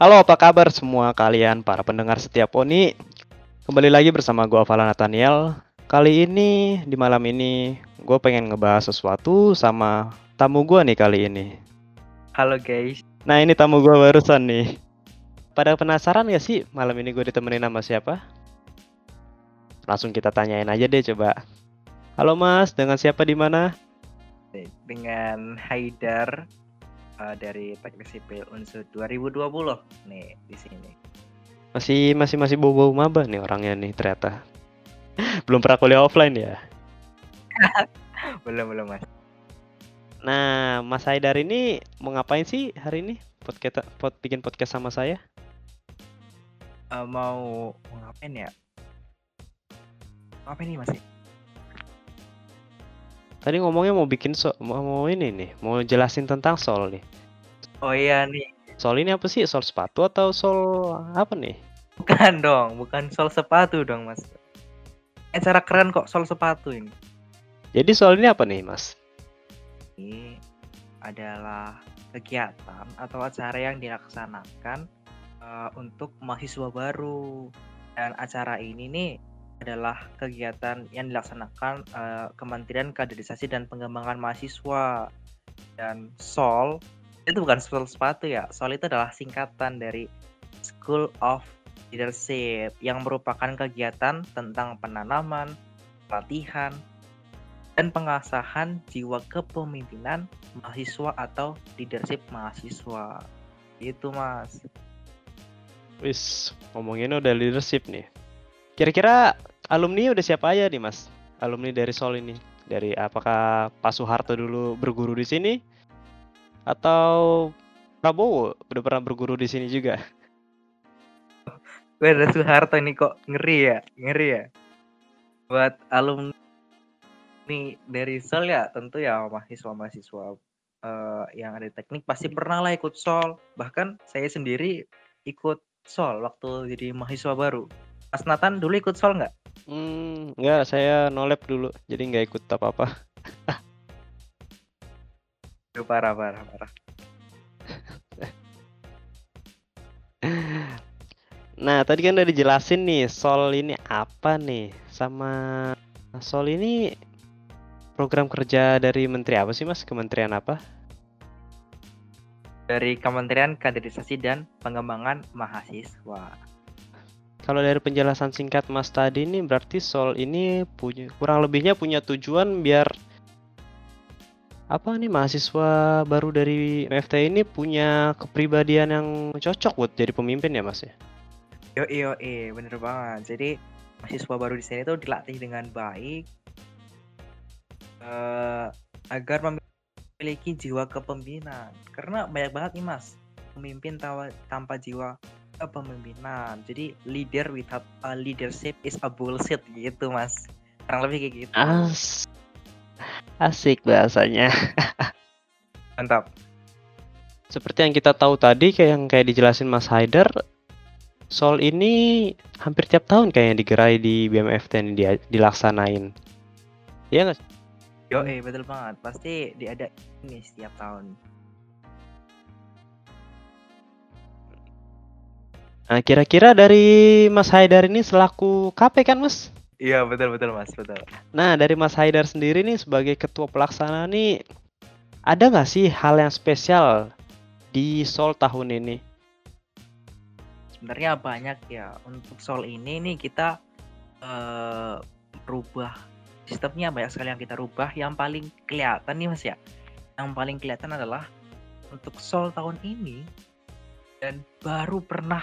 Halo, apa kabar semua kalian para pendengar setiap Poni? Kembali lagi bersama gua Vala Nathaniel. Kali ini di malam ini gue pengen ngebahas sesuatu sama tamu gua nih kali ini. Halo guys. Nah ini tamu gua barusan nih. Pada penasaran gak sih malam ini gue ditemenin sama siapa? Langsung kita tanyain aja deh coba. Halo Mas, dengan siapa di mana? Dengan Haidar uh, dari Teknik Sipil Unsur 2020 nih di sini. Masih masih masih bau-bau maba nih orangnya nih ternyata. belum pernah kuliah offline ya? belum belum mas. Nah, Mas Haidar ini mau ngapain sih hari ini? Podcast pod, bikin podcast sama saya? Uh, mau mau ngapain ya? Apa nih Mas? Tadi ngomongnya mau bikin so mau, mau ini nih, mau jelasin tentang sol nih. Oh iya nih. Sol ini apa sih? Sol sepatu atau sol apa nih? Bukan dong, bukan sol sepatu dong, Mas. Eh, cara keren kok sol sepatu ini. Jadi sol ini apa nih, Mas? Ini adalah kegiatan atau acara yang dilaksanakan uh, untuk mahasiswa baru. Dan acara ini nih adalah kegiatan yang dilaksanakan uh, Kementerian Kaderisasi dan Pengembangan Mahasiswa dan SOL itu bukan SOL sepatu ya SOL itu adalah singkatan dari School of Leadership yang merupakan kegiatan tentang penanaman, pelatihan, dan pengasahan jiwa kepemimpinan mahasiswa atau leadership mahasiswa. Itu mas. Wis ngomongin udah leadership nih. Kira-kira alumni udah siapa aja nih mas? Alumni dari Sol ini? Dari apakah Pak Soeharto dulu berguru di sini? Atau Prabowo udah pernah berguru di sini juga? Gue ada Soeharto ini kok ngeri ya, ngeri ya. Buat alumni dari Sol ya tentu ya mahasiswa-mahasiswa uh, yang ada teknik pasti pernah lah ikut Sol. Bahkan saya sendiri ikut Sol waktu jadi mahasiswa baru. Mas Nathan dulu ikut Sol nggak? Hmm, enggak, saya nolep dulu, jadi nggak ikut apa-apa. Itu parah, parah, parah. nah, tadi kan udah dijelasin nih, Sol ini apa nih? Sama Sol ini program kerja dari menteri apa sih, Mas? Kementerian apa? Dari Kementerian Kaderisasi dan Pengembangan Mahasiswa. Kalau dari penjelasan singkat Mas tadi ini berarti Sol ini punya kurang lebihnya punya tujuan biar apa nih mahasiswa baru dari MFT ini punya kepribadian yang cocok buat jadi pemimpin ya Mas ya? Yo yo eh bener banget. Jadi mahasiswa baru di sini tuh dilatih dengan baik uh, agar memiliki jiwa kepemimpinan. Karena banyak banget nih Mas pemimpin tanpa jiwa kepemimpinan. Jadi leader without a leadership is a bullshit gitu, Mas. Kurang lebih kayak gitu. As Asik bahasanya. Mantap. Seperti yang kita tahu tadi kayak yang kayak dijelasin Mas Haider, Sol ini hampir tiap tahun kayaknya digerai di BMFT ini dia dilaksanain. Iya nggak? Yo, eh betul banget. Pasti diada ini setiap tahun. Nah, kira-kira dari Mas Haidar ini selaku KP kan, Mas? Iya, betul betul, Mas, betul. Nah, dari Mas Haidar sendiri nih sebagai ketua pelaksana nih ada nggak sih hal yang spesial di Sol tahun ini? Sebenarnya banyak ya. Untuk Sol ini nih kita uh, rubah sistemnya banyak sekali yang kita rubah. Yang paling kelihatan nih Mas ya. Yang paling kelihatan adalah untuk Sol tahun ini dan baru pernah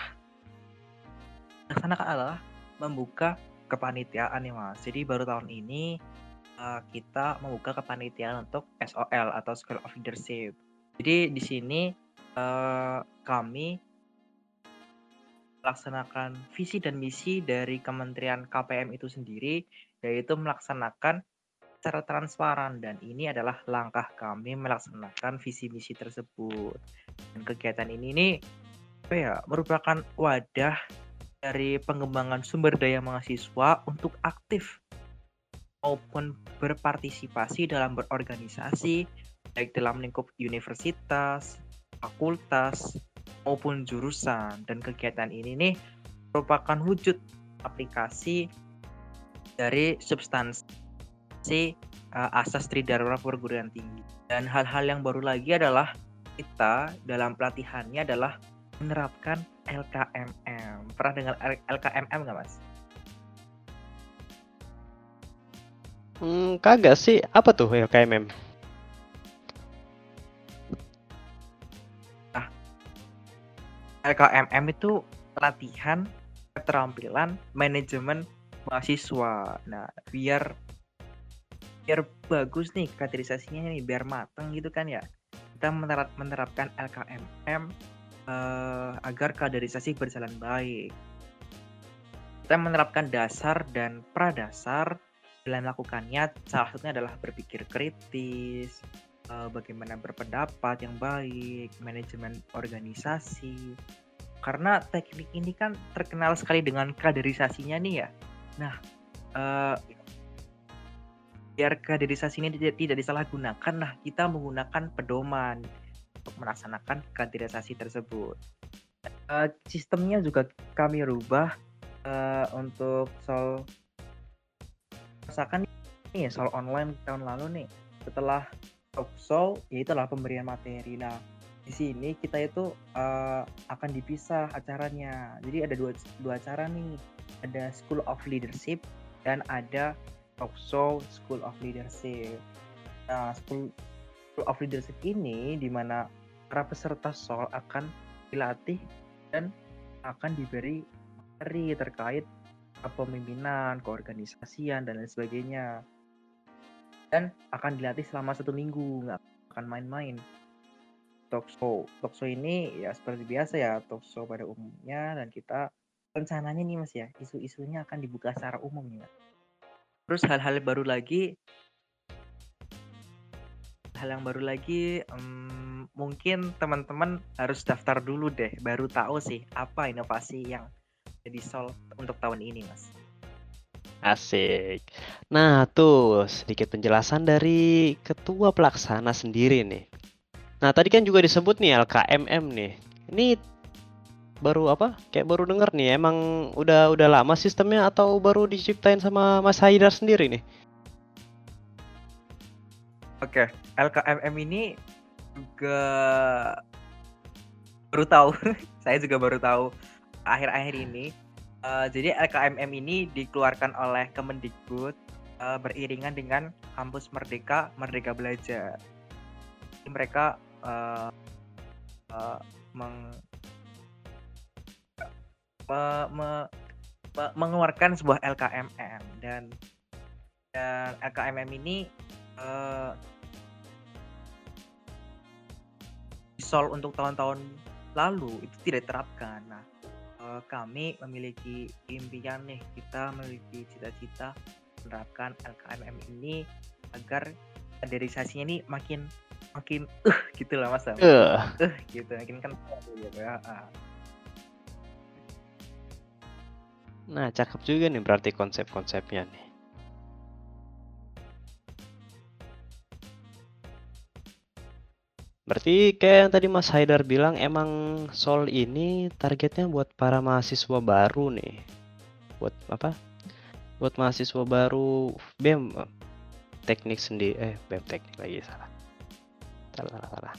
laksanakan adalah membuka kepanitiaan nih mas. Jadi baru tahun ini uh, kita membuka kepanitiaan untuk SOL atau School of Leadership. Jadi di sini uh, kami melaksanakan visi dan misi dari Kementerian KPM itu sendiri, yaitu melaksanakan secara transparan dan ini adalah langkah kami melaksanakan visi misi tersebut. Dan kegiatan ini nih ya merupakan wadah dari pengembangan sumber daya mahasiswa untuk aktif maupun berpartisipasi dalam berorganisasi baik dalam lingkup universitas, fakultas, maupun jurusan dan kegiatan ini nih merupakan wujud aplikasi dari substansi uh, asas Tridharma perguruan tinggi. Dan hal-hal yang baru lagi adalah kita dalam pelatihannya adalah menerapkan LKMM. Pernah dengar LKMM nggak mas? Hmm, kagak sih. Apa tuh LKMM? Nah, LKMM itu pelatihan keterampilan manajemen mahasiswa. Nah, biar biar bagus nih kaderisasinya nih, biar mateng gitu kan ya. Kita menerap, menerapkan LKMM uh, agar kaderisasi berjalan baik. Kita menerapkan dasar dan pradasar dalam melakukannya salah satunya adalah berpikir kritis, uh, bagaimana berpendapat yang baik, manajemen organisasi, karena teknik ini kan terkenal sekali dengan kaderisasinya nih ya. Nah, uh, biar kaderisasi ini tidak, tidak disalahgunakan, nah kita menggunakan pedoman untuk melaksanakan kaderisasi tersebut. Uh, sistemnya juga kami rubah uh, untuk soal rasakan nih soal online tahun lalu nih setelah talk show ya itulah pemberian materi. Nah, di sini kita itu uh, akan dipisah acaranya. Jadi ada dua dua acara nih. Ada School of Leadership dan ada show School of Leadership. Nah, School, of Leadership ini di mana para peserta SOL akan dilatih dan akan diberi materi terkait kepemimpinan, keorganisasian dan lain sebagainya. Dan akan dilatih selama satu minggu, nggak akan main-main. Talk show ini ya seperti biasa ya talk show pada umumnya dan kita rencananya nih Mas ya, isu-isunya akan dibuka secara umum ya. Terus hal-hal baru lagi hal yang baru lagi um, mungkin teman-teman harus daftar dulu deh baru tahu sih apa inovasi yang jadi sol untuk tahun ini mas asik nah tuh sedikit penjelasan dari ketua pelaksana sendiri nih Nah, tadi kan juga disebut nih LKMM nih. Ini baru apa? Kayak baru denger nih. Emang udah udah lama sistemnya atau baru diciptain sama Mas Haidar sendiri nih? Oke, LKMM ini juga baru tahu. Saya juga baru tahu akhir-akhir ini. Uh, jadi LKMM ini dikeluarkan oleh Kemendikbud uh, beriringan dengan Kampus Merdeka Merdeka Belajar. Mereka uh, uh, meng, me, me, me, mengeluarkan sebuah LKMM dan dan LKMM ini uh, sol untuk tahun-tahun lalu itu tidak diterapkan. Nah, uh, kami memiliki impian nih, kita memiliki cita-cita menerapkan LKMM ini agar kaderisasinya ini makin makin uh gitu lah mas uh. uh gitu makin kan gitu ya nah cakep juga nih berarti konsep-konsepnya nih Berarti kayak yang tadi Mas Haidar bilang emang Sol ini targetnya buat para mahasiswa baru nih. Buat apa? Buat mahasiswa baru BEM teknik sendiri eh BEM teknik lagi salah salah salah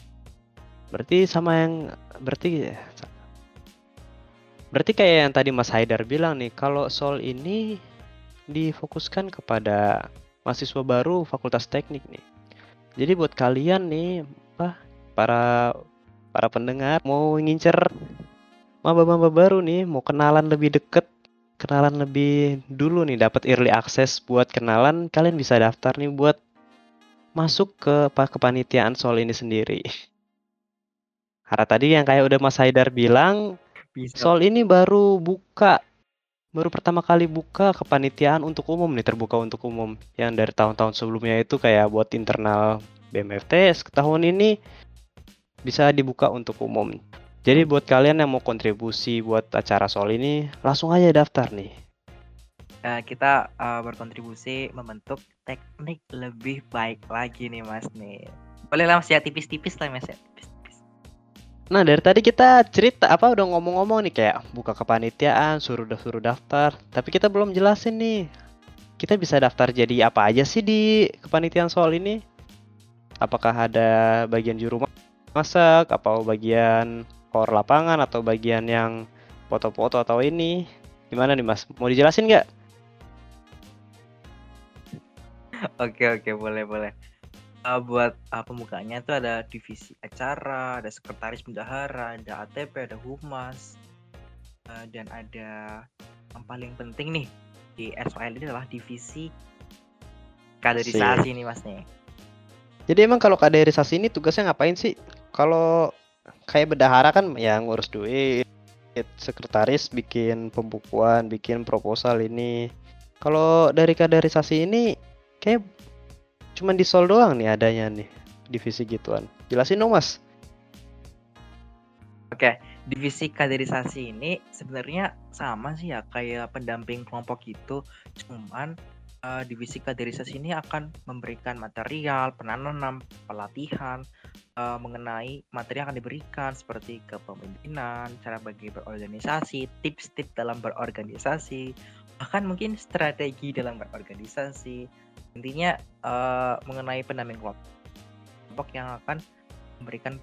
berarti sama yang berarti berarti kayak yang tadi Mas Haidar bilang nih kalau soal ini difokuskan kepada mahasiswa baru fakultas teknik nih jadi buat kalian nih apa para para pendengar mau ngincer maba-maba baru nih mau kenalan lebih deket kenalan lebih dulu nih dapat early access buat kenalan kalian bisa daftar nih buat masuk ke kepanitiaan Sol ini sendiri. Karena tadi yang kayak udah Mas Haidar bilang, Bisa. Sol ini baru buka, baru pertama kali buka kepanitiaan untuk umum nih, terbuka untuk umum. Yang dari tahun-tahun sebelumnya itu kayak buat internal BMFT, tahun ini bisa dibuka untuk umum. Jadi buat kalian yang mau kontribusi buat acara Sol ini, langsung aja daftar nih. Uh, kita uh, berkontribusi membentuk teknik lebih baik lagi nih Mas nih. Boleh lah Mas ya tipis-tipis lah Mas ya. Tipis-tipis. Nah, dari tadi kita cerita apa udah ngomong-ngomong nih kayak buka kepanitiaan, suruh suruh daftar, tapi kita belum jelasin nih. Kita bisa daftar jadi apa aja sih di kepanitiaan soal ini? Apakah ada bagian juru masak, atau bagian core lapangan atau bagian yang foto-foto atau ini? Gimana nih Mas? Mau dijelasin nggak? Oke oke boleh boleh. Uh, buat uh, pembukanya itu ada divisi acara, ada sekretaris bendahara, ada ATP, ada humas, uh, dan ada yang paling penting nih di SOL ini adalah divisi kaderisasi nih mas nih. Jadi emang kalau kaderisasi ini tugasnya ngapain sih? Kalau kayak bendahara kan ya ngurus duit, sekretaris bikin pembukuan, bikin proposal ini. Kalau dari kaderisasi ini kayak cuman di Sol doang nih adanya nih divisi gituan. Jelasin dong mas. Oke, divisi kaderisasi ini sebenarnya sama sih ya kayak pendamping kelompok itu, cuman uh, divisi kaderisasi ini akan memberikan material, penanam, pelatihan uh, mengenai materi yang akan diberikan seperti kepemimpinan, cara bagi berorganisasi, tips-tips dalam berorganisasi, bahkan mungkin strategi dalam berorganisasi. Intinya uh, mengenai pendamping kelompok yang akan memberikan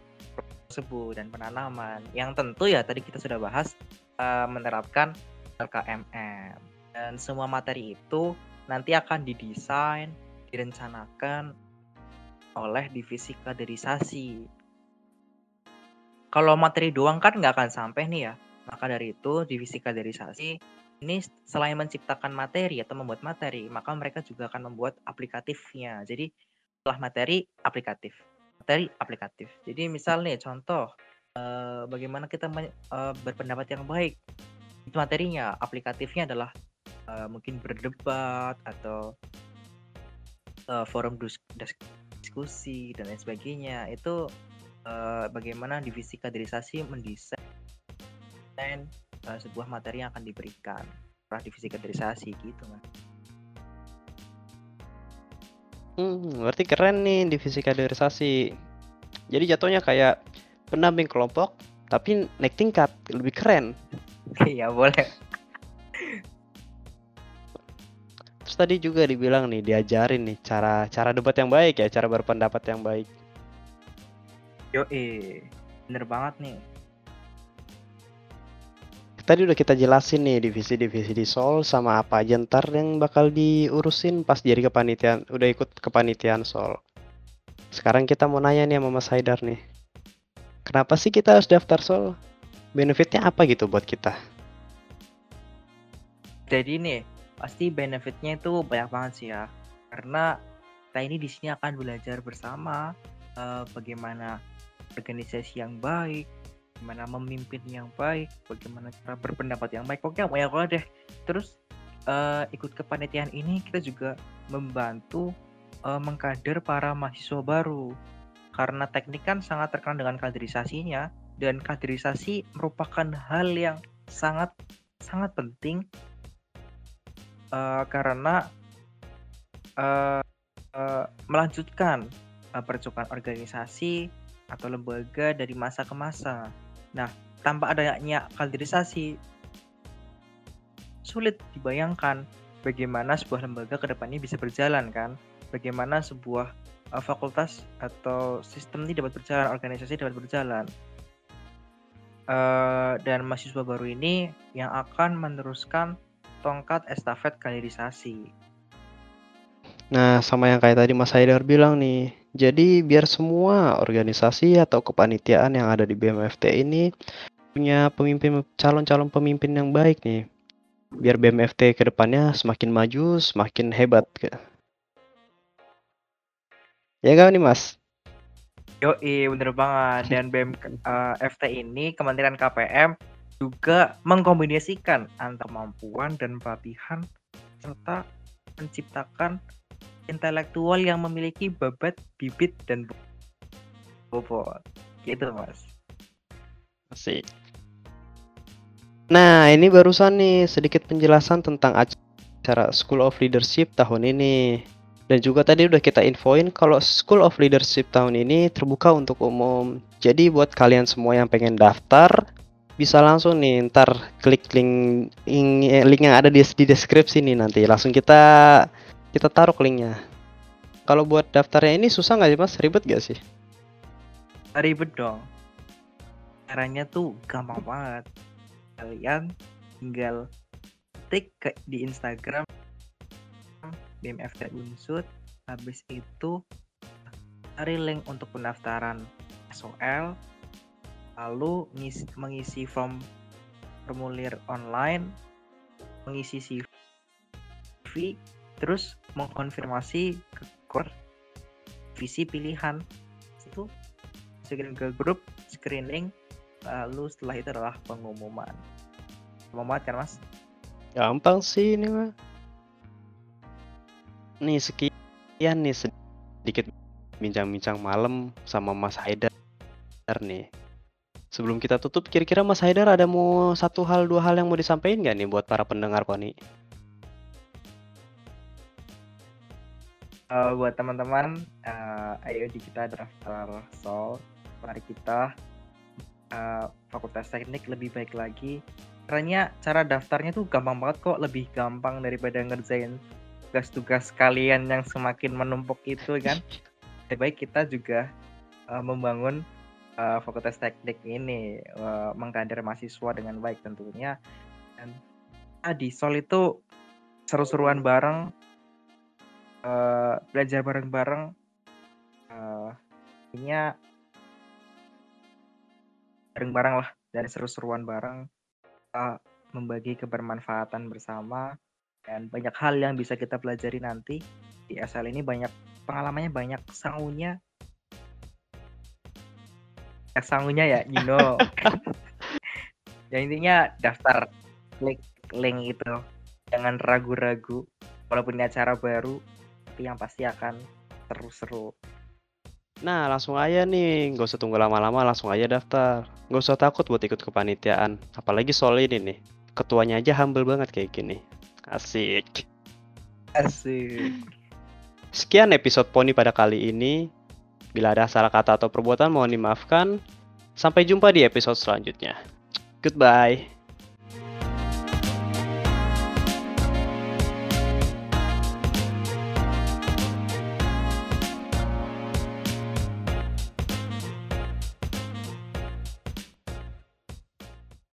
tersebut dan penanaman. Yang tentu ya tadi kita sudah bahas uh, menerapkan LKMM dan semua materi itu nanti akan didesain direncanakan oleh divisi kaderisasi kalau materi doang kan nggak akan sampai nih ya maka dari itu divisi kaderisasi ini selain menciptakan materi atau membuat materi, maka mereka juga akan membuat aplikatifnya. Jadi setelah materi aplikatif, materi aplikatif. Jadi misalnya contoh uh, bagaimana kita uh, berpendapat yang baik. Itu materinya, aplikatifnya adalah uh, mungkin berdebat atau forum diskusi dan lain sebagainya. Itu uh, bagaimana divisi kaderisasi mendesain uh, sebuah materi yang akan diberikan setelah divisi kaderisasi gitu kan Hmm, berarti keren nih divisi kaderisasi. Jadi jatuhnya kayak pendamping kelompok, tapi naik tingkat, lebih keren. Iya boleh. Tadi juga dibilang nih, diajarin nih cara cara debat yang baik ya, cara berpendapat yang baik. Yo eh, bener banget nih tadi udah kita jelasin nih divisi-divisi di Sol sama apa aja ntar yang bakal diurusin pas jadi kepanitiaan udah ikut kepanitiaan Sol. Sekarang kita mau nanya nih sama Mas Haidar nih. Kenapa sih kita harus daftar Sol? Benefitnya apa gitu buat kita? Jadi nih, pasti benefitnya itu banyak banget sih ya. Karena kita ini di sini akan belajar bersama uh, bagaimana organisasi yang baik, bagaimana memimpin yang baik, bagaimana cara berpendapat yang baik. Pokoknya banyak banget deh. Terus uh, ikut kepanitiaan ini kita juga membantu uh, mengkader para mahasiswa baru. Karena teknik kan sangat terkenal dengan kaderisasinya dan kaderisasi merupakan hal yang sangat sangat penting uh, karena uh, uh, melanjutkan uh, percukan organisasi atau lembaga dari masa ke masa. Nah, tanpa adanya kaderisasi, sulit dibayangkan bagaimana sebuah lembaga ke depannya bisa berjalan kan? Bagaimana sebuah uh, fakultas atau sistem ini dapat berjalan, organisasi dapat berjalan. Uh, dan mahasiswa baru ini yang akan meneruskan tongkat estafet kaderisasi. Nah, sama yang kayak tadi Mas Haidar bilang nih, jadi biar semua organisasi atau kepanitiaan yang ada di BMFT ini punya pemimpin calon-calon pemimpin yang baik nih. Biar BMFT ke depannya semakin maju, semakin hebat. Ya gak nih Mas? Yo, bener banget. Dan BMFT uh, ini Kementerian KPM juga mengkombinasikan antara kemampuan dan pelatihan serta menciptakan intelektual yang memiliki babat, bibit, dan bobot. Gitu, Mas. Masih. Nah, ini barusan nih sedikit penjelasan tentang acara School of Leadership tahun ini. Dan juga tadi udah kita infoin kalau School of Leadership tahun ini terbuka untuk umum. Jadi buat kalian semua yang pengen daftar, bisa langsung nih ntar klik link link yang ada di, di deskripsi nih nanti. Langsung kita kita taruh linknya. Kalau buat daftarnya ini susah nggak sih mas? Ribet gak sih? Ribet dong. Caranya tuh gampang banget. Kalian tinggal tik ke di Instagram BMFT Unsud. Habis itu cari link untuk pendaftaran SOL lalu ngisi, mengisi form formulir online, mengisi CV, terus mengkonfirmasi ke core visi pilihan. Itu screen ke grup screening lalu setelah itu adalah pengumuman. Gampang kan mas? Gampang sih ini mah nih sekian nih sedikit bincang-bincang malam sama Mas Haidar nih Sebelum kita tutup, kira-kira Mas Haidar ada mau satu hal dua hal yang mau disampaikan nggak nih buat para pendengar Koni? Uh, buat teman-teman, uh, ayo di kita daftar Sol. Mari kita uh, Fakultas Teknik lebih baik lagi. Caranya cara daftarnya tuh gampang banget kok, lebih gampang daripada ngerjain tugas-tugas kalian yang semakin menumpuk itu kan. Lebih baik kita juga uh, membangun uh, Fakultas Teknik ini uh, mengkader mahasiswa dengan baik tentunya. Dan tadi Sol itu seru-seruan bareng, uh, belajar bareng-bareng. Uh, bareng-bareng lah dan seru-seruan bareng. Uh, membagi kebermanfaatan bersama dan banyak hal yang bisa kita pelajari nanti di SL ini banyak pengalamannya banyak sangunya sangunya ya you know ya intinya daftar klik link itu jangan ragu-ragu walaupun ini acara baru tapi yang pasti akan seru-seru Nah langsung aja nih, nggak usah tunggu lama-lama, langsung aja daftar. Nggak usah takut buat ikut kepanitiaan, apalagi soal ini nih. Ketuanya aja humble banget kayak gini. Asik. Asik. Sekian episode Poni pada kali ini. Bila ada salah kata atau perbuatan mohon dimaafkan. Sampai jumpa di episode selanjutnya. Goodbye.